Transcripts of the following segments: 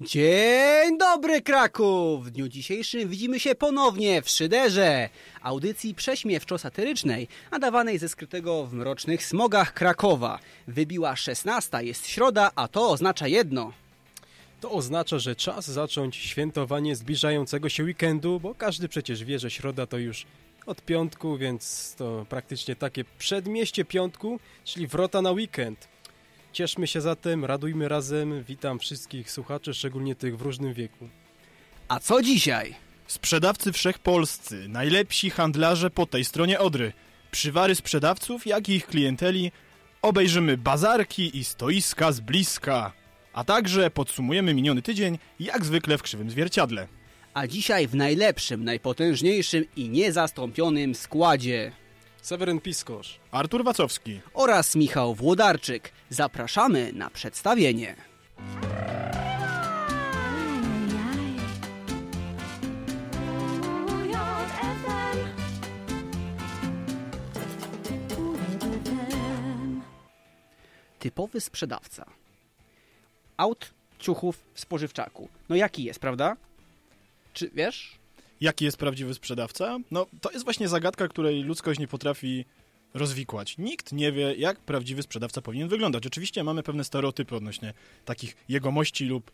Dzień dobry Kraków! W dniu dzisiejszym widzimy się ponownie w Szyderze, audycji prześmiewczo-satyrycznej, nadawanej ze skrytego w mrocznych smogach Krakowa. Wybiła 16, jest środa, a to oznacza jedno. To oznacza, że czas zacząć świętowanie zbliżającego się weekendu, bo każdy przecież wie, że środa to już od piątku, więc to praktycznie takie przedmieście piątku, czyli wrota na weekend. Cieszmy się zatem, radujmy razem. Witam wszystkich słuchaczy, szczególnie tych w różnym wieku. A co dzisiaj? Sprzedawcy wszechpolscy, najlepsi handlarze po tej stronie Odry. Przywary sprzedawców, jak i ich klienteli. Obejrzymy bazarki i stoiska z bliska. A także podsumujemy miniony tydzień, jak zwykle w krzywym zwierciadle. A dzisiaj w najlepszym, najpotężniejszym i niezastąpionym składzie. Seweryn Piskosz. Artur Wacowski. Oraz Michał Włodarczyk. Zapraszamy na przedstawienie. Typowy sprzedawca. Aut, ciuchów w spożywczaku. No jaki jest, prawda? Czy wiesz? Jaki jest prawdziwy sprzedawca? No, to jest właśnie zagadka, której ludzkość nie potrafi rozwikłać. Nikt nie wie, jak prawdziwy sprzedawca powinien wyglądać. Oczywiście mamy pewne stereotypy odnośnie takich jegomości lub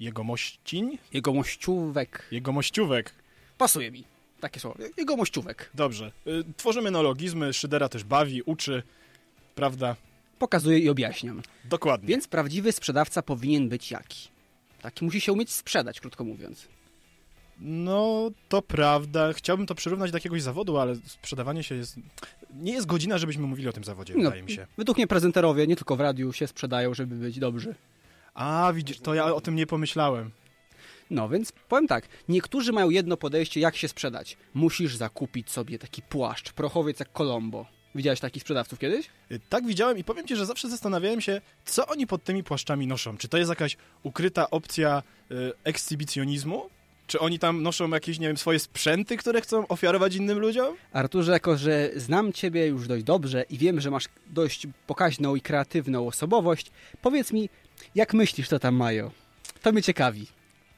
jegomościń, Jegomościówek. jegomościówek. Pasuje mi. Takie słowo. Jegomościówek. Dobrze. Y, Tworzymy neologizmy, Szydera też bawi, uczy, prawda? Pokazuję i objaśniam. Dokładnie. Więc prawdziwy sprzedawca powinien być jaki? Taki musi się umieć sprzedać, krótko mówiąc. No, to prawda. Chciałbym to przyrównać do jakiegoś zawodu, ale sprzedawanie się jest... Nie jest godzina, żebyśmy mówili o tym zawodzie, No, wydaje mi się. Według mnie prezenterowie nie tylko w radiu się sprzedają, żeby być dobrzy. A, widzisz, to ja o tym nie pomyślałem. No więc powiem tak, niektórzy mają jedno podejście, jak się sprzedać. Musisz zakupić sobie taki płaszcz, prochowiec jak Colombo. Widziałeś takich sprzedawców kiedyś? Y, Tak widziałem i powiem ci, że zawsze zastanawiałem się, co oni pod tymi płaszczami noszą. Czy to jest jakaś ukryta opcja y, ekshibicjonizmu? Czy oni tam noszą jakieś, nie wiem, swoje sprzęty, które chcą ofiarować innym ludziom? Arturze, jako że znam ciebie już dość dobrze i wiem, że masz dość pokaźną i kreatywną osobowość, powiedz mi, jak myślisz, co tam mają? To mnie ciekawi.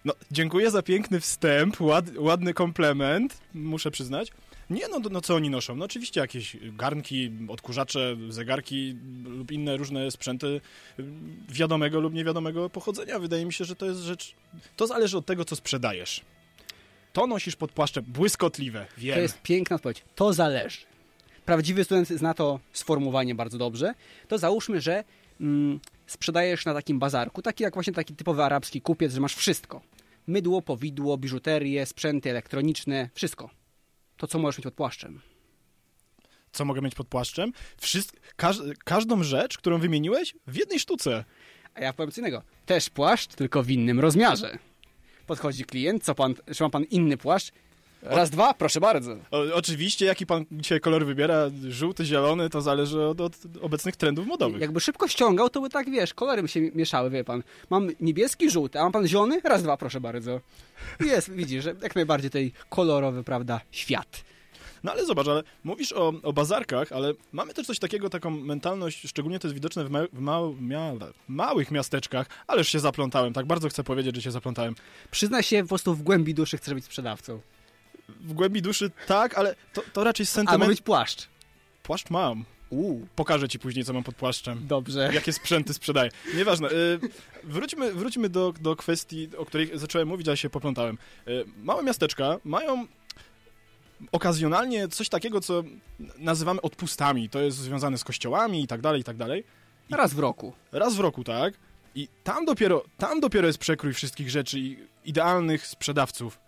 No, dziękuję za piękny wstęp, ład, ładny komplement, muszę przyznać. Nie, no, no co oni noszą? No oczywiście jakieś garnki, odkurzacze, zegarki lub inne różne sprzęty wiadomego lub niewiadomego pochodzenia. Wydaje mi się, że to jest rzecz... To zależy od tego, co sprzedajesz. To nosisz pod płaszczem błyskotliwe, wiem. To jest piękna odpowiedź. To zależy. Prawdziwy student zna to sformułowanie bardzo dobrze. To załóżmy, że mm, sprzedajesz na takim bazarku, taki jak właśnie taki typowy arabski kupiec, że masz wszystko. Mydło, powidło, biżuterię, sprzęty elektroniczne, wszystko. To co możesz mieć pod płaszczem? Co mogę mieć pod płaszczem? Wszyst... Każ... Każdą rzecz, którą wymieniłeś, w jednej sztuce. A ja powiem co innego. Też płaszcz, tylko w innym rozmiarze. Podchodzi klient, co pan, czy ma pan inny płaszcz? Raz, dwa, proszę bardzo. O, oczywiście, jaki pan dzisiaj kolor wybiera, żółty, zielony, to zależy od, od obecnych trendów modowych. Jakby szybko ściągał, to by tak, wiesz, kolory by się mieszały, wie pan. Mam niebieski, żółty, a ma pan zielony? Raz, dwa, proszę bardzo. Jest, widzisz, że jak najbardziej tej kolorowy, prawda, świat. No ale zobacz, ale mówisz o, o bazarkach, ale mamy też coś takiego, taką mentalność, szczególnie to jest widoczne w, ma, w mia, małych miasteczkach, ależ się zaplątałem, tak bardzo chcę powiedzieć, że się zaplątałem. Przyzna się po prostu w głębi duszy chcesz być sprzedawcą. W głębi duszy tak, ale to, to raczej sentyment... być płaszcz. Płaszcz mam. Uuu, Pokażę ci później, co mam pod płaszczem. dobrze. Jakie sprzęty sprzedaję. Nieważne. Y, wróćmy wróćmy do, do kwestii, o której zacząłem mówić, ale się poplątałem. Y, małe miasteczka mają okazjonalnie coś takiego, co nazywamy odpustami. To jest związane z kościołami i tak dalej, i tak dalej. Raz w roku. Raz w roku, tak? I tam dopiero, tam dopiero jest przekrój wszystkich rzeczy i idealnych sprzedawców.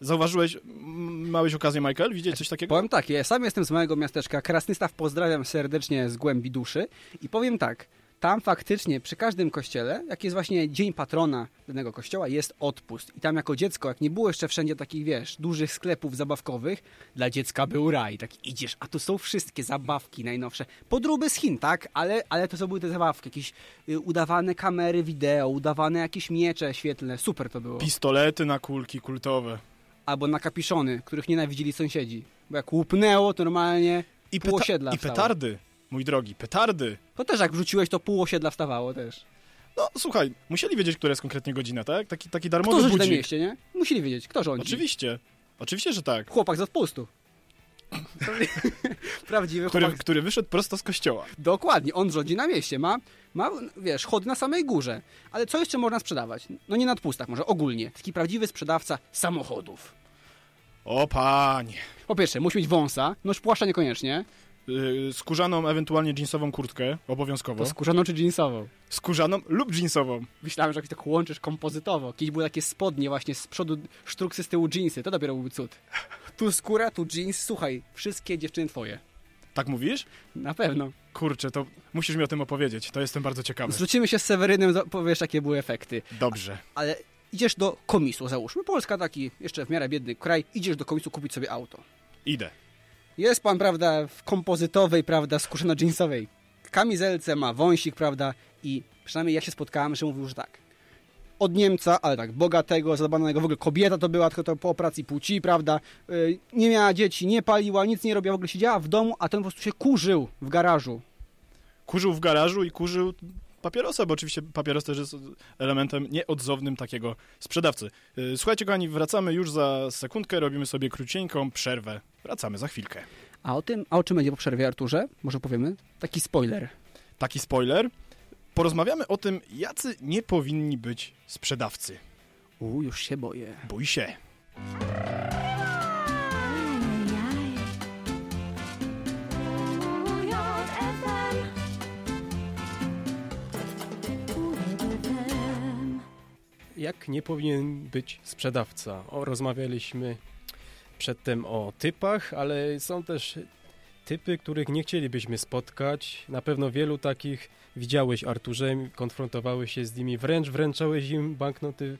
Zauważyłeś, małeś okazję, Michael, widzieć coś takiego? Powiem tak, ja sam jestem z małego miasteczka Krasnystaw, pozdrawiam serdecznie z głębi duszy i powiem tak, tam faktycznie przy każdym kościele, jak jest właśnie dzień patrona danego kościoła, jest odpust. I tam jako dziecko, jak nie było jeszcze wszędzie takich, wiesz, dużych sklepów zabawkowych, dla dziecka był raj. Tak idziesz, a tu są wszystkie zabawki najnowsze. Podróby z Chin, tak? Ale, ale to są były te zabawki, jakieś y, udawane kamery wideo, udawane jakieś miecze świetlne. Super to było. Pistolety na kulki kultowe. Albo na kapiszony, których nienawidzili sąsiedzi. Bo jak łupnęło, to normalnie I, pół osiedla I wstało. petardy, mój drogi, petardy. To też jak wrzuciłeś, to pół osiedla wstawało też. No słuchaj, musieli wiedzieć, która jest konkretnie godzina, tak? Taki, taki Kto darmowy na budzik. mieście, nie? Musieli wiedzieć, kto rządzi. Oczywiście. Oczywiście, że tak. Chłopak z odpustu. Prawdziwy Który, chłopak. który wyszedł prosto z kościoła. Dokładnie, on rządzi na mieście. Ma, ma, wiesz, chody na samej górze. Ale co jeszcze można sprzedawać? No nie na odpustach, może ogólnie. Taki prawdziwy sprzedawca samochodów. O panie. Po pierwsze, musi mieć wąsa, no płaszcza niekoniecznie. Yy, skórzaną, ewentualnie jeansową kurtkę, obowiązkowo. To skórzaną czy jeansową? Skórzaną lub jeansową. Myślałem, że jakoś tak łączysz kompozytowo. Kiedyś były takie spodnie właśnie z przodu sztruksy, z tyłu jeansy. To dopiero byłby cud. Tu skóra, tu jeans. Słuchaj, wszystkie dziewczyny twoje. Tak mówisz? Na pewno. Kurczę, to musisz mi o tym opowiedzieć. To jestem bardzo ciekawy. Zwrócimy się z Sewerynem, powiesz jakie były efekty. Dobrze. Ale idziesz do komisu, załóżmy. Polska taki jeszcze w miarę biedny kraj. Idziesz do komisu kupić sobie auto. Idę. Jest pan, prawda, w kompozytowej, prawda, skórzono-jeansowej kamizelce, ma wąsik, prawda, i przynajmniej ja się spotkałem, że mówił, że tak. Od Niemca, ale tak, bogatego, zadbanego, w ogóle kobieta to była, tylko to po operacji płci, prawda, yy, nie miała dzieci, nie paliła, nic nie robiła, w ogóle siedziała w domu, a ten po prostu się kurzył w garażu. Kurzył w garażu i kurzył papierosa, bo oczywiście papieros też jest elementem nieodzownym takiego sprzedawcy. Yy, Słuchajcie, kochani, wracamy już za sekundkę, robimy sobie krócienьką przerwę. Wracamy za chwilkę. A o tym, a o czym będzie po przerwie, Arturze? Może powiemy? Taki spoiler. Taki spoiler. Porozmawiamy o tym, jacy nie powinni być sprzedawcy. U, już się boję. Bój się. Jak nie powinien być sprzedawca? O, rozmawialiśmy przedtem o typach, ale są też typy, których nie chcielibyśmy spotkać. Na pewno wielu takich widziałeś, Arturze, konfrontowałeś się z nimi, wręcz wręczałeś im banknoty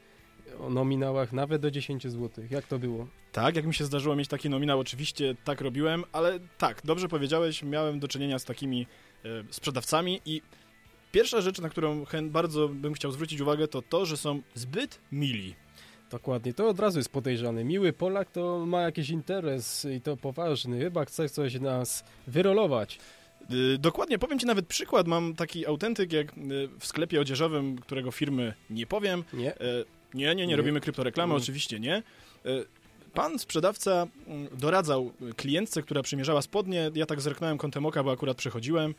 o nominałach nawet do 10 zł. Jak to było? Tak, jak mi się zdarzyło mieć taki nominał, oczywiście tak robiłem, ale tak, dobrze powiedziałeś, miałem do czynienia z takimi e, sprzedawcami i pierwsza rzecz, na którą bardzo bym chciał zwrócić uwagę, to to, że są zbyt mili. Dokładnie, to od razu jest podejrzany. Miły Polak to ma jakiś interes i to poważny. Chyba chce coś nas wyrolować. Y, Dokładnie, powiem Ci nawet przykład. Mam taki autentyk, jak y, w sklepie odzieżowym, którego firmy nie powiem. Nie? E, Nie, nie, nie, Nie. robimy kryptoreklamy, Mm. oczywiście nie. Pan sprzedawca mm, doradzał klientce, która przymierzała spodnie. Ja tak zerknąłem kątem oka, bo akurat przechodziłem.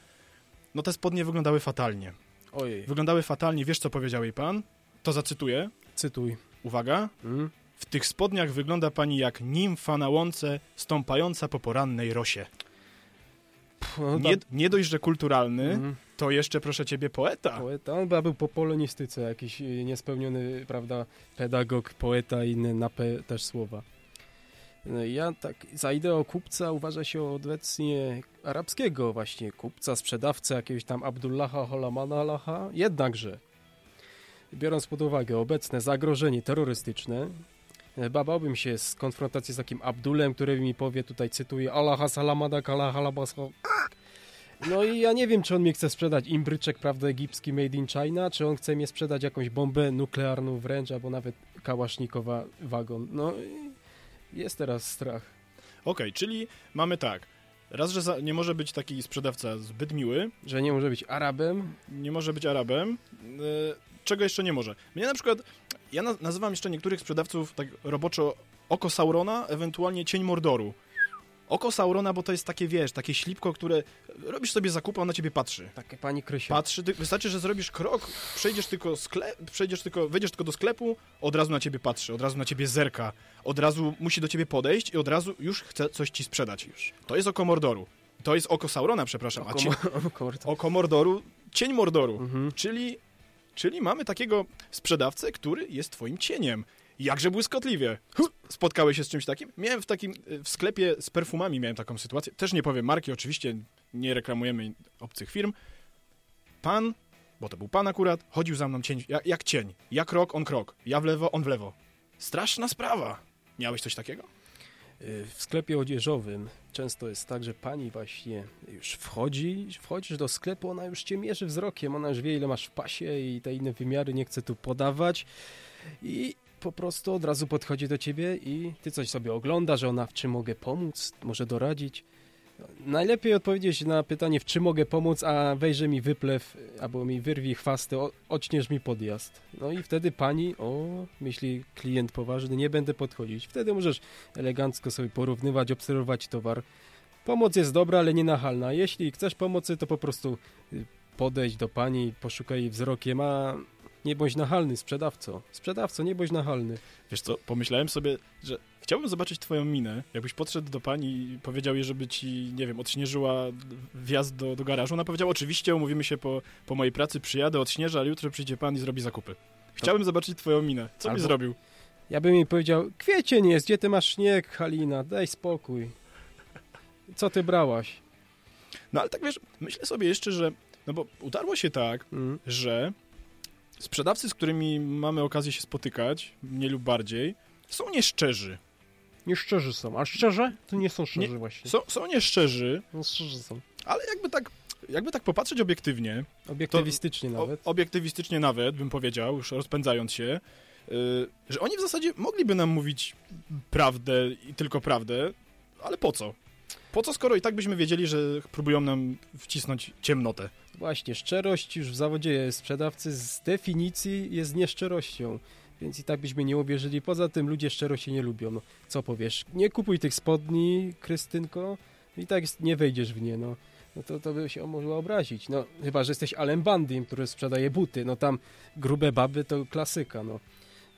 No te spodnie wyglądały fatalnie. Ojej, Wyglądały fatalnie. Wiesz, co powiedział jej pan? To zacytuję. cytuj. Uwaga. Mm? W tych spodniach wygląda pani jak nimfa na łące, stąpająca po porannej rosie. No, Nie, ta- nie dość, że kulturalny, Mm. to jeszcze, proszę ciebie, poeta. Poeta, on był po polonistyce, jakiś y, niespełniony, prawda, pedagog, poeta i inne na P też słowa. No ja tak, za ideą kupca uważa się obecnie arabskiego właśnie kupca, sprzedawcę jakiegoś tam Abdullaha Holamana Allaha, jednakże biorąc pod uwagę obecne zagrożenie terrorystyczne, chyba bałbym się z konfrontacji z takim Abdulem, który mi powie, tutaj cytuję, Allaha salamada kala halabasa. No i ja nie wiem, czy on mi chce sprzedać imbryczek, prawda, egipski made in China, czy on chce mi sprzedać jakąś bombę nuklearną wręcz, albo nawet kałasznikowa wagon. No i jest teraz strach. Okej, czyli mamy tak. Raz, że za, nie może być taki sprzedawca zbyt miły, Że nie może być Arabem, nie może być Arabem. Czego jeszcze nie może? Mnie na przykład, ja na, nazywam jeszcze niektórych sprzedawców tak roboczo oko Saurona, ewentualnie cień Mordoru. Oko Saurona, bo to jest takie, wiesz, takie ślipko, które robisz sobie zakupy, a on na ciebie patrzy. takie pani Krysia. Patrzy, ty, wystarczy, że zrobisz krok, przejdziesz tylko, skle, przejdziesz tylko, wejdziesz tylko do sklepu, od razu na ciebie patrzy, od razu na ciebie zerka, od razu musi do ciebie podejść i od razu już chce coś ci sprzedać. Już. To jest oko Mordoru. To jest oko Saurona, przepraszam. A cie, Oko, oko Mordoru, cień Mordoru. mhm. Czyli, czyli mamy takiego sprzedawcę, który jest twoim cieniem. Jakże błyskotliwie. Spotkałeś się z czymś takim? Miałem w takim, y, w sklepie z perfumami miałem taką sytuację. Też nie powiem marki, oczywiście nie reklamujemy obcych firm. Pan, bo to był pan akurat, chodził za mną cień, jak, jak cień. Ja krok, on krok. Ja w lewo, on w lewo. Straszna sprawa. Miałeś coś takiego? W sklepie odzieżowym często jest tak, że pani właśnie już wchodzi, wchodzisz do sklepu, ona już cię mierzy wzrokiem, ona już wie ile masz w pasie i te inne wymiary nie chce tu podawać i po prostu od razu podchodzi do ciebie i ty coś sobie ogląda, że ona w czym mogę pomóc, może doradzić. Najlepiej odpowiedzieć na pytanie, w czym mogę pomóc, a wejrze mi wyplew, albo mi wyrwi chwasty, odśnież mi podjazd. No i wtedy pani, o, myśli klient poważny, nie będę podchodzić. Wtedy możesz elegancko sobie porównywać, obserwować towar. Pomoc jest dobra, ale nie nachalna. Jeśli chcesz pomocy, to po prostu y, podejdź do pani, poszukaj wzrokiem, a nie bądź nachalny, sprzedawco. Sprzedawco, nie bądź nachalny. Wiesz co, pomyślałem sobie, że chciałbym zobaczyć twoją minę, jakbyś podszedł do pani i powiedział jej, żeby ci, nie wiem, odśnieżyła wjazd do, do garażu. Ona powiedziała, oczywiście, umówimy się po, po mojej pracy, przyjadę, odśnieżę, ale jutro przyjdzie pan i zrobi zakupy. Chciałbym zobaczyć twoją minę. Co byś Albo- zrobił? Ja bym jej powiedział, kwiecień jest, gdzie ty masz śnieg, Halina, daj spokój. Co ty brałaś? No ale tak wiesz, myślę sobie jeszcze, że, no bo utarło się tak, Mm. że sprzedawcy, z którymi mamy okazję się spotykać, mniej lub bardziej, są nieszczerzy. Nieszczerzy są, a szczerze? To nie są szczerzy właśnie. Są, są nieszczerzy, No szczerzy są. ale jakby tak, jakby tak popatrzeć obiektywnie, Obiektywistycznie o, nawet. obiektywistycznie nawet, bym powiedział, już rozpędzając się, yy, że oni w zasadzie mogliby nam mówić prawdę i tylko prawdę, ale po co? Po co, skoro i tak byśmy wiedzieli, że próbują nam wcisnąć ciemnotę? Właśnie, szczerość już w zawodzie sprzedawcy z definicji jest nieszczerością. Więc i tak byśmy nie uwierzyli. Poza tym ludzie szczerości nie lubią. No, co powiesz? Nie kupuj tych spodni, Krystynko, i tak nie wejdziesz w nie, no. No to, to by się mogło obrazić. No, chyba, że jesteś Alem Bandym, który sprzedaje buty. No tam grube baby to klasyka, no.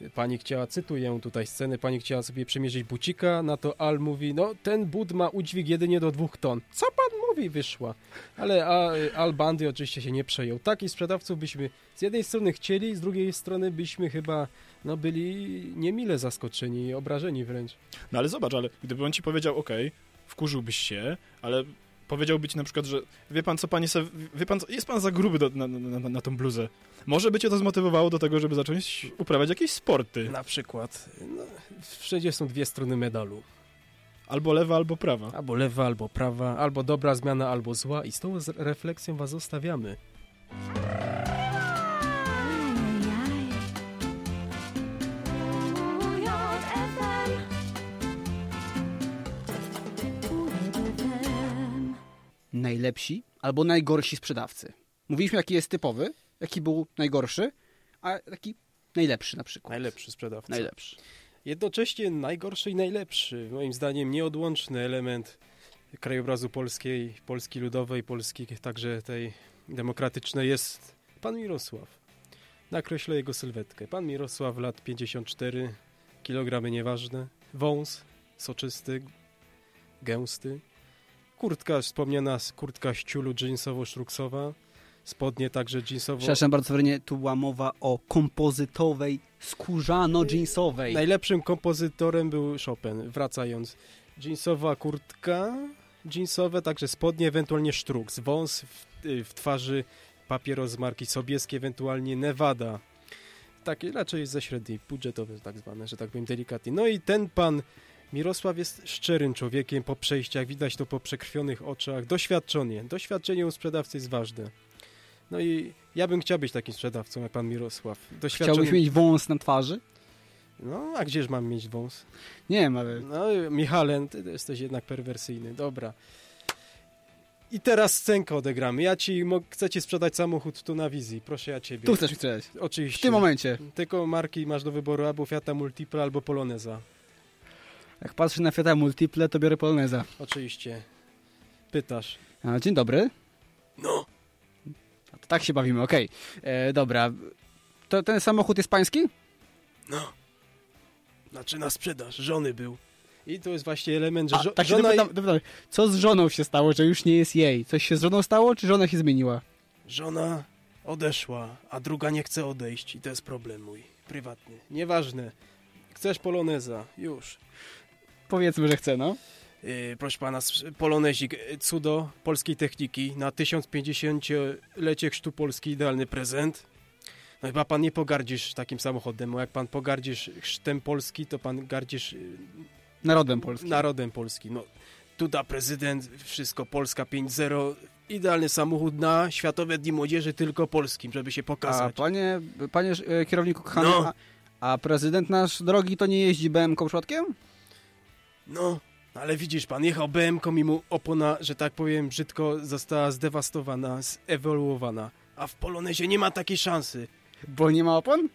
Pani chciała, cytuję tutaj scenę, pani chciała sobie przymierzyć bucika, na to Al mówi, no ten but ma udźwig jedynie do dwóch ton. Co pan mówi? Wyszła. Ale a, Al Bandy oczywiście się nie przejął. Takich sprzedawców byśmy z jednej strony chcieli, z drugiej strony byśmy chyba no, byli niemile zaskoczeni i obrażeni wręcz. No ale zobacz, ale gdyby on ci powiedział, okej, wkurzyłbyś się, ale powiedziałby ci na przykład, że wie pan co, panie se, wie pan co, jest pan za gruby do, na, na, na, na tą bluzę. Może by cię to zmotywowało do tego, żeby zacząć uprawiać jakieś sporty. Na przykład, no, wszędzie są dwie strony medalu. Albo lewa, albo prawa. Albo lewa, albo prawa, albo dobra zmiana, albo zła i z tą refleksją was zostawiamy. Najlepsi albo najgorsi sprzedawcy. Mówiliśmy, jaki jest typowy, jaki był najgorszy, a taki najlepszy na przykład. Najlepszy sprzedawca. Najlepszy. Jednocześnie najgorszy i najlepszy, moim zdaniem nieodłączny element krajobrazu polskiej, Polski Ludowej, Polski także tej demokratycznej jest pan Mirosław. Nakreślę jego sylwetkę. Pan Mirosław, lat 54, kilogramy nieważne, wąs, soczysty, gęsty, kurtka wspomniana, kurtka z ciulu jeansowo-sztruksowa, spodnie także jeansowo... Przepraszam bardzo, Wernie, tu była mowa o kompozytowej, skórzano-jeansowej. Najlepszym kompozytorem był Chopin, wracając. Jeansowa kurtka, jeansowe, także spodnie, ewentualnie sztruks, wąs w, y, w twarzy, papieros z marki Sobieskiej, ewentualnie Nevada. Takie raczej ze średniej, budżetowe tak zwane, że tak powiem delikatnie. No i ten pan Mirosław jest szczerym człowiekiem po przejściach, widać to po przekrwionych oczach, doświadczenie. Doświadczenie u sprzedawcy jest ważne. No i ja bym chciał być takim sprzedawcą jak pan Mirosław. Doświadczony... Chciałbyś mieć wąs na twarzy? No, a gdzież mam mieć wąs? Nie wiem, ale No, Michalen, ty jesteś jednak perwersyjny. Dobra. I teraz scenkę odegramy. Ja ci chcę ci sprzedać samochód tu na wizji. Proszę ja ciebie. tu chcesz mi sprzedać. Oczywiście. W tym momencie. Tylko marki masz do wyboru albo Fiata Multipla, albo Poloneza. Jak patrzę na Fiata Multiple, to biorę Poloneza. Oczywiście. Pytasz. A, dzień dobry. No. A to tak się bawimy, okej. E, Dobra. To ten samochód jest pański? No. Znaczy na sprzedaż. Żony był. I to jest właśnie element, że A, żo- tak się żona... dopytam, dopytam, co z żoną się stało, że już nie jest jej? Coś się z żoną stało, czy żona się zmieniła? Żona odeszła, a druga nie chce odejść i to jest problem mój, prywatny. Nieważne. Chcesz poloneza, już. Powiedzmy, że chce, no. Yy, proszę pana, polonezik, yy, cudo polskiej techniki na 1050-lecie chrztu Polski, idealny prezent. No chyba pan nie pogardzisz takim samochodem, bo jak pan pogardzisz chrztem Polski, to pan gardzisz yy, Narodem polskim. narodem Polski. No, Duda prezydent, wszystko Polska 5.0, idealny samochód na Światowe Dni Młodzieży tylko polskim, żeby się A pokazać. panie, panie e, kierowniku kochany, No. a, a prezydent nasz drogi to nie jeździ BM-ką przypadkiem? No, ale widzisz pan, jechał BM-ką i mu opona, że tak powiem brzydko, została zdewastowana, zewoluowana. A w Polonezie nie ma takiej szansy. Bo nie ma opon?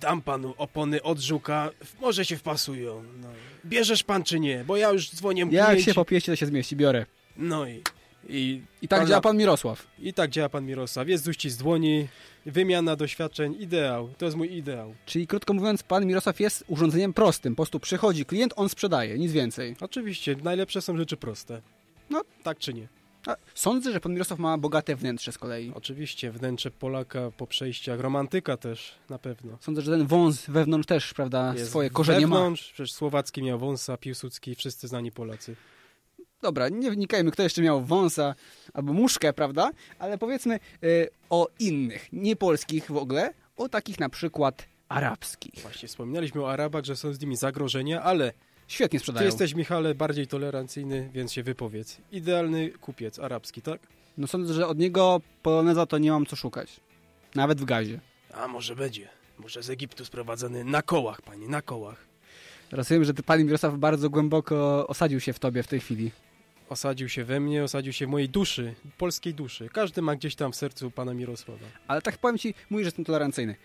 Dam panu opony od żuka, w- może się wpasują. No. Bierzesz pan czy nie? Bo ja już dzwonię Jak klienci. się popieści, to się zmieści, biorę. No i... I, I tak Pana- działa pan Mirosław. I tak działa pan Mirosław. Jest uścisk dłoni, wymiana doświadczeń, ideał. To jest mój ideał. Czyli krótko mówiąc, pan Mirosław jest urządzeniem prostym. Po prostu przychodzi klient, on sprzedaje, nic więcej. Oczywiście, najlepsze są rzeczy proste. No. Tak czy nie? A sądzę, że pan Mirosław ma bogate wnętrze z kolei. Oczywiście, wnętrze Polaka po przejściach, romantyka też na pewno. Sądzę, że ten wąs wewnątrz też, prawda, Jest swoje korzenie ma. wewnątrz, Przecież Słowacki miał wąsa, Piłsudski, wszyscy znani Polacy. Dobra, nie wnikajmy, kto jeszcze miał wąsa albo muszkę, prawda? Ale powiedzmy y, o innych, nie polskich w ogóle, o takich na przykład arabskich. Właśnie wspominaliśmy o Arabach, że są z nimi zagrożenia, ale Świetnie ty sprzedają. jesteś, Michale, bardziej tolerancyjny, więc się wypowiedz. Idealny kupiec arabski, tak? No sądzę, że od niego poloneza to nie mam co szukać. Nawet w gazie. A może będzie. Może z Egiptu sprowadzony na kołach, panie, na kołach. Rozumiem, że ty, pan Mirosław bardzo głęboko osadził się w tobie w tej chwili. Osadził się we mnie, osadził się w mojej duszy, polskiej duszy. Każdy ma gdzieś tam w sercu pana Mirosława. Ale tak powiem ci, mówisz, że jestem tolerancyjny.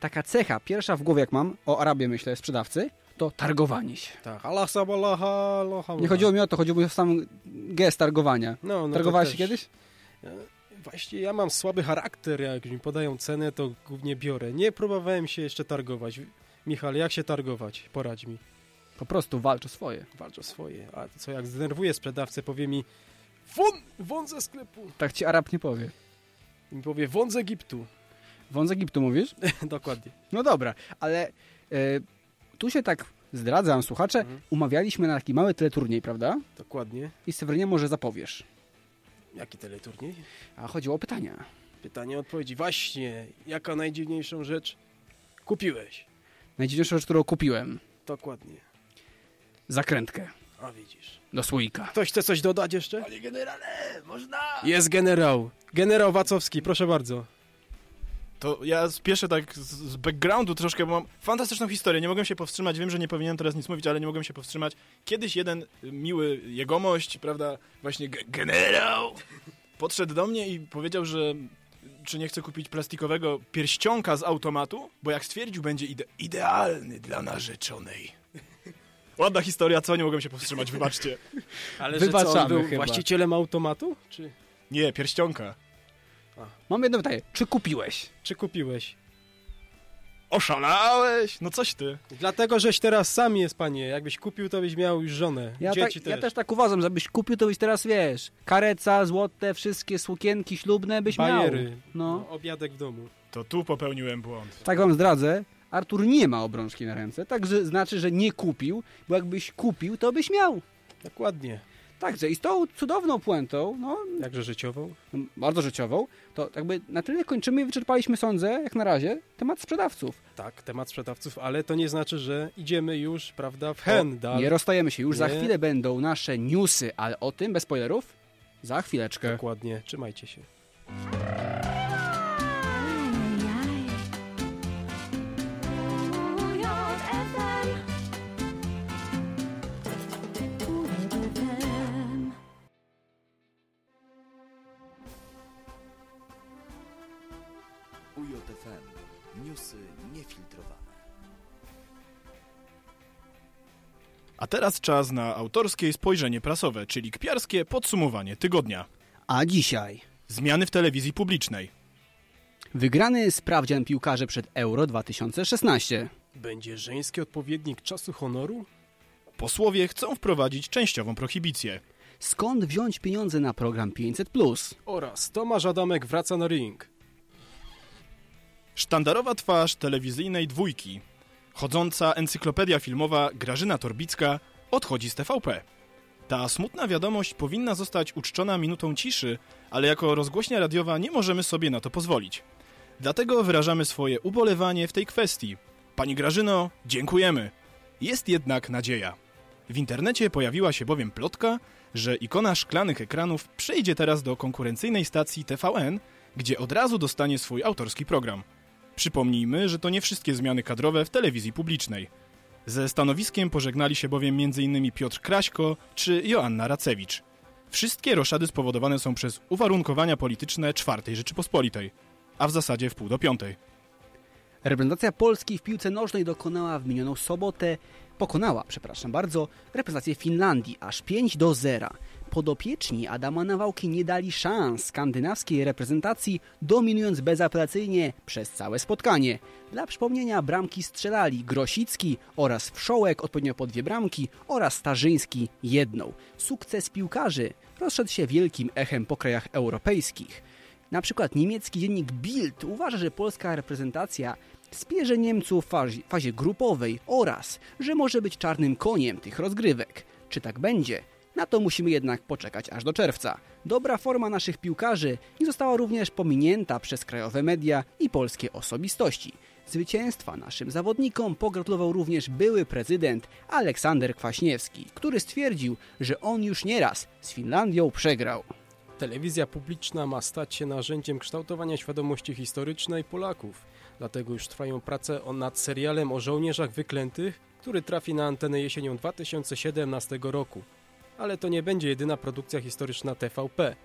Taka cecha, pierwsza w głowie jak mam, o Arabie myślę, sprzedawcy, to targowanie się. Tak, Allah sabalaha, Nie chodziło mi o to, chodziło mi o sam gest targowania. No, no Targowałeś się kiedyś? Właśnie ja mam słaby charakter, jak mi podają cenę, to głównie biorę. Nie próbowałem się jeszcze targować. Michał, jak się targować? Poradź mi. Po prostu walcz o swoje. Walcz o swoje. A co jak zdenerwuję sprzedawcę, powie mi won, won ze sklepu. Tak ci Arab nie powie. I mi powie won z Egiptu. Wąt z Egiptu mówisz? Dokładnie. No dobra, ale e, tu się tak zdradzam, słuchacze, Mhm. umawialiśmy na taki mały teleturniej, prawda? Dokładnie. I Sewerynie może zapowiesz. Jaki teleturniej? A chodziło o pytania. Pytanie, odpowiedzi. Właśnie. Jaka najdziwniejszą rzecz kupiłeś? Najdziwniejsza rzecz, którą kupiłem. Dokładnie. Zakrętkę A widzisz. do słoika. Ktoś chce coś dodać jeszcze? Panie generale, można! Jest generał. Generał Wacowski, proszę bardzo. To ja spieszę tak z, z backgroundu troszkę, bo mam fantastyczną historię. Nie mogłem się powstrzymać. Wiem, że nie powinienem teraz nic mówić, ale nie mogłem się powstrzymać. Kiedyś jeden miły jegomość, prawda, właśnie ge- generał, podszedł do mnie i powiedział, że czy nie chce kupić plastikowego pierścionka z automatu, bo jak stwierdził, będzie ide idealny dla narzeczonej. Ładna historia, co? Nie mogłem się powstrzymać, wybaczcie. Ale Wybaczamy że co, on był chyba. właścicielem automatu? Czy, Nie, pierścionka. Mam jedno pytanie. Czy kupiłeś? czy kupiłeś? Oszalałeś? No coś ty. Dlatego, żeś teraz sam jest, panie. Jakbyś kupił, to byś miał już żonę. Ja, tak, Dzieci ja też. też tak uważam, żebyś kupił, to byś teraz, wiesz, kareca, złote, wszystkie sukienki ślubne byś Bajery. miał. No. No, obiadek w domu. To tu popełniłem błąd. Tak wam zdradzę, Artur nie ma obrączki na ręce, także znaczy, że nie kupił, bo jakbyś kupił, to byś miał. Dokładnie. Także i z tą cudowną puentą, no, Jakże życiową. no, bardzo życiową, to jakby na tyle kończymy i wyczerpaliśmy, sądzę, jak na razie, temat sprzedawców. Tak, temat sprzedawców, ale to nie znaczy, że idziemy już, prawda, w hen dalej. Nie rozstajemy się, już za Nie. chwilę będą nasze newsy, ale o tym, bez spoilerów, za chwileczkę. Dokładnie. Trzymajcie się. Teraz czas na autorskie spojrzenie prasowe, czyli kpiarskie podsumowanie tygodnia. A dzisiaj Zmiany w telewizji publicznej. wygrany sprawdzian piłkarzy przed Euro 2016. Będzie żeński odpowiednik czasu honoru? Posłowie chcą wprowadzić częściową prohibicję. Skąd wziąć pieniądze na program 500+. Oraz Tomasz Adamek wraca na ring. Sztandarowa twarz telewizyjnej dwójki. Chodząca encyklopedia filmowa Grażyna Torbicka odchodzi z TVP. Ta smutna wiadomość powinna zostać uczczona minutą ciszy, ale jako rozgłośnia radiowa nie możemy sobie na to pozwolić. Dlatego wyrażamy swoje ubolewanie w tej kwestii. Pani Grażyno, dziękujemy. Jest jednak nadzieja. W internecie pojawiła się bowiem plotka, że ikona szklanych ekranów przejdzie teraz do konkurencyjnej stacji TVN, gdzie od razu dostanie swój autorski program. Przypomnijmy, że to nie wszystkie zmiany kadrowe w telewizji publicznej. Ze stanowiskiem pożegnali się bowiem m.in. Piotr Kraśko czy Joanna Racewicz. Wszystkie roszady spowodowane są przez uwarunkowania polityczne czwartej Rzeczypospolitej, a w zasadzie w pół do piątej. Reprezentacja Polski w piłce nożnej dokonała w minioną sobotę, pokonała, przepraszam bardzo, reprezentację Finlandii aż 5 do 0. Podopieczni Adama Nawałki nie dali szans skandynawskiej reprezentacji, dominując bezapelacyjnie przez całe spotkanie. Dla przypomnienia bramki strzelali Grosicki oraz Wszołek odpowiednio po dwie bramki oraz Starzyński jedną. Sukces piłkarzy rozszedł się wielkim echem po krajach europejskich. Na przykład niemiecki dziennik Bild uważa, że polska reprezentacja spierze Niemców w fazie, fazie grupowej oraz, że może być czarnym koniem tych rozgrywek. Czy tak będzie? Na to musimy jednak poczekać aż do czerwca. Dobra forma naszych piłkarzy nie została również pominięta przez krajowe media i polskie osobistości. Zwycięstwa naszym zawodnikom pogratulował również były prezydent Aleksander Kwaśniewski, który stwierdził, że on już nieraz z Finlandią przegrał. Telewizja publiczna ma stać się narzędziem kształtowania świadomości historycznej Polaków. Dlatego już trwają prace nad serialem o żołnierzach wyklętych, który trafi na antenę jesienią 2017 roku. Ale to nie będzie jedyna produkcja historyczna TVP.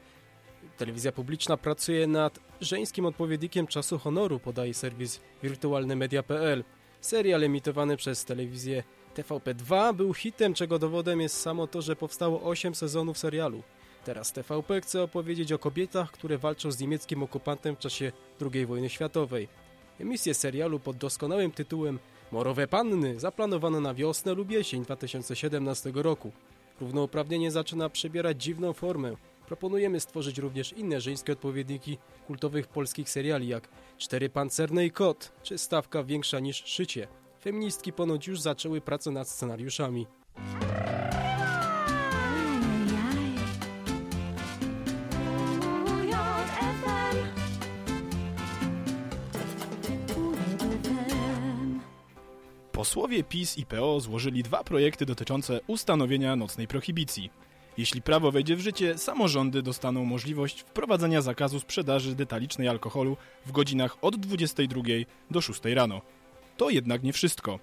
Telewizja publiczna pracuje nad żeńskim odpowiednikiem czasu honoru, podaje serwis wirtualnemedia.pl. Serial emitowany przez telewizję TVP2 był hitem, czego dowodem jest samo to, że powstało 8 sezonów serialu. Teraz TVP chce opowiedzieć o kobietach, które walczą z niemieckim okupantem w czasie II wojny światowej. Emisję serialu pod doskonałym tytułem Morowe Panny zaplanowano na wiosnę lub jesień 2017 roku. Równouprawnienie zaczyna przybierać dziwną formę. Proponujemy stworzyć również inne żeńskie odpowiedniki kultowych polskich seriali jak Cztery Pancerne i Kot czy Stawka większa niż Szycie. Feministki ponoć już zaczęły pracę nad scenariuszami. Posłowie PiS i PO złożyli dwa projekty dotyczące ustanowienia nocnej prohibicji. Jeśli prawo wejdzie w życie, samorządy dostaną możliwość wprowadzenia zakazu sprzedaży detalicznej alkoholu w godzinach od 22 do 6 rano. To jednak nie wszystko.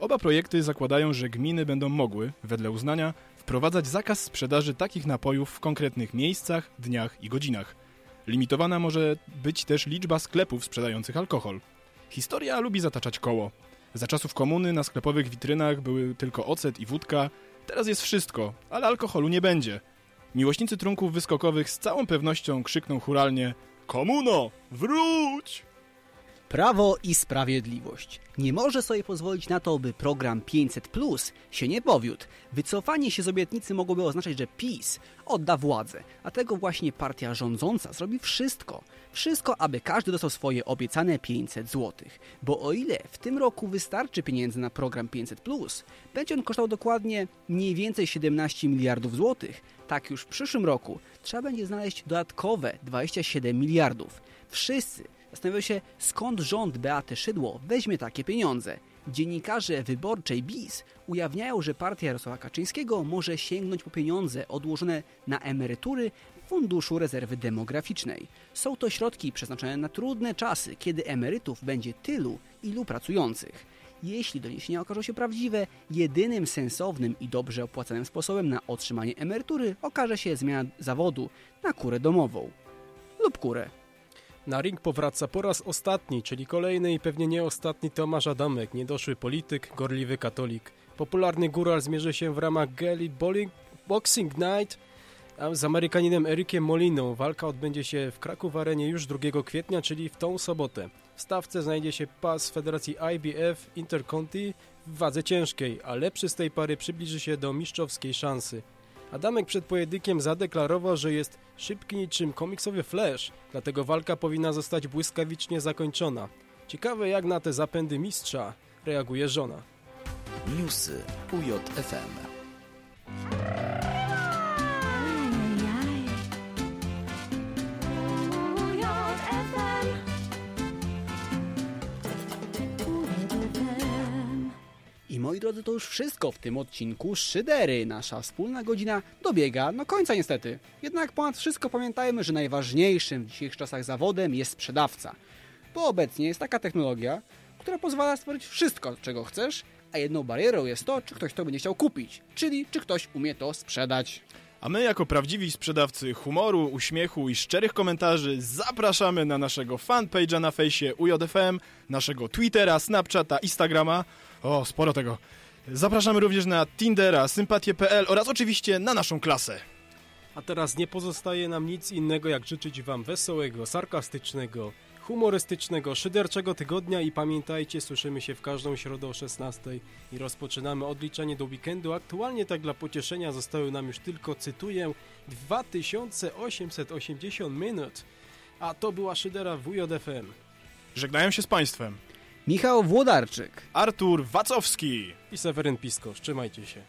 Oba projekty zakładają, że gminy będą mogły, wedle uznania, wprowadzać zakaz sprzedaży takich napojów w konkretnych miejscach, dniach i godzinach. Limitowana może być też liczba sklepów sprzedających alkohol. Historia lubi zataczać koło. Za czasów komuny na sklepowych witrynach były tylko ocet i wódka, teraz jest wszystko, ale alkoholu nie będzie. Miłośnicy trunków wyskokowych z całą pewnością krzykną huralnie Komuno, wróć! Prawo i Sprawiedliwość. Nie może sobie pozwolić na to, by program 500 Plus się nie powiódł. Wycofanie się z obietnicy mogłoby oznaczać, że PiS odda władzę, a tego właśnie partia rządząca zrobi wszystko. Wszystko, aby każdy dostał swoje obiecane 500 zł. Bo o ile w tym roku wystarczy pieniędzy na program 500 Plus, będzie on kosztował dokładnie mniej więcej 17 miliardów złotych, tak już w przyszłym roku trzeba będzie znaleźć dodatkowe 27 miliardów. Wszyscy Zastanawiał się, skąd rząd Beaty Szydło weźmie takie pieniądze. Dziennikarze wyborczej BIS ujawniają, że partia Jarosława Kaczyńskiego może sięgnąć po pieniądze odłożone na emerytury Funduszu Rezerwy Demograficznej. Są to środki przeznaczone na trudne czasy, kiedy emerytów będzie tylu, ilu pracujących. Jeśli doniesienia okażą się prawdziwe, jedynym sensownym i dobrze opłacanym sposobem na otrzymanie emerytury okaże się zmiana zawodu na kurę domową lub kurę. Na ring powraca po raz ostatni, czyli kolejny i pewnie nie ostatni Tomasz Adamek, niedoszły polityk, gorliwy katolik. Popularny góral zmierzy się w ramach Gali Boxing Night z Amerykaninem Erikiem Moliną. Walka odbędzie się w Kraków Arenie już 2 kwietnia, czyli w tą sobotę. W stawce znajdzie się pas Federacji IBF Interconti w wadze ciężkiej, a lepszy z tej pary przybliży się do mistrzowskiej szansy. Adamek przed pojedynkiem zadeklarował, że jest szybki niczym komiksowy Flash, dlatego walka powinna zostać błyskawicznie zakończona. Ciekawe jak na te zapędy mistrza reaguje żona. Newsy UJFM. Moi drodzy, to już wszystko w tym odcinku Szydery. Nasza wspólna godzina dobiega no końca niestety. Jednak ponad wszystko pamiętajmy, że najważniejszym w dzisiejszych czasach zawodem jest sprzedawca. Bo obecnie jest taka technologia, która pozwala stworzyć wszystko, czego chcesz, a jedną barierą jest to, czy ktoś to będzie chciał kupić, czyli czy ktoś umie to sprzedać. A my jako prawdziwi sprzedawcy humoru, uśmiechu i szczerych komentarzy zapraszamy na naszego fanpage'a na fejsie UJFM, naszego Twittera, Snapchata, Instagrama. O, sporo tego. Zapraszamy również na Tindera, sympatie.pl oraz oczywiście na naszą klasę. A teraz nie pozostaje nam nic innego, jak życzyć Wam wesołego, sarkastycznego, humorystycznego, szyderczego tygodnia i pamiętajcie, słyszymy się w każdą środę o 16 i rozpoczynamy odliczanie do weekendu. Aktualnie tak dla pocieszenia zostały nam już tylko, cytuję, 2880 minut. A to była Szydera WJFM. Żegnają się z Państwem Michał Włodarczyk. Artur Wacowski. I Seweryn Pisko, trzymajcie się.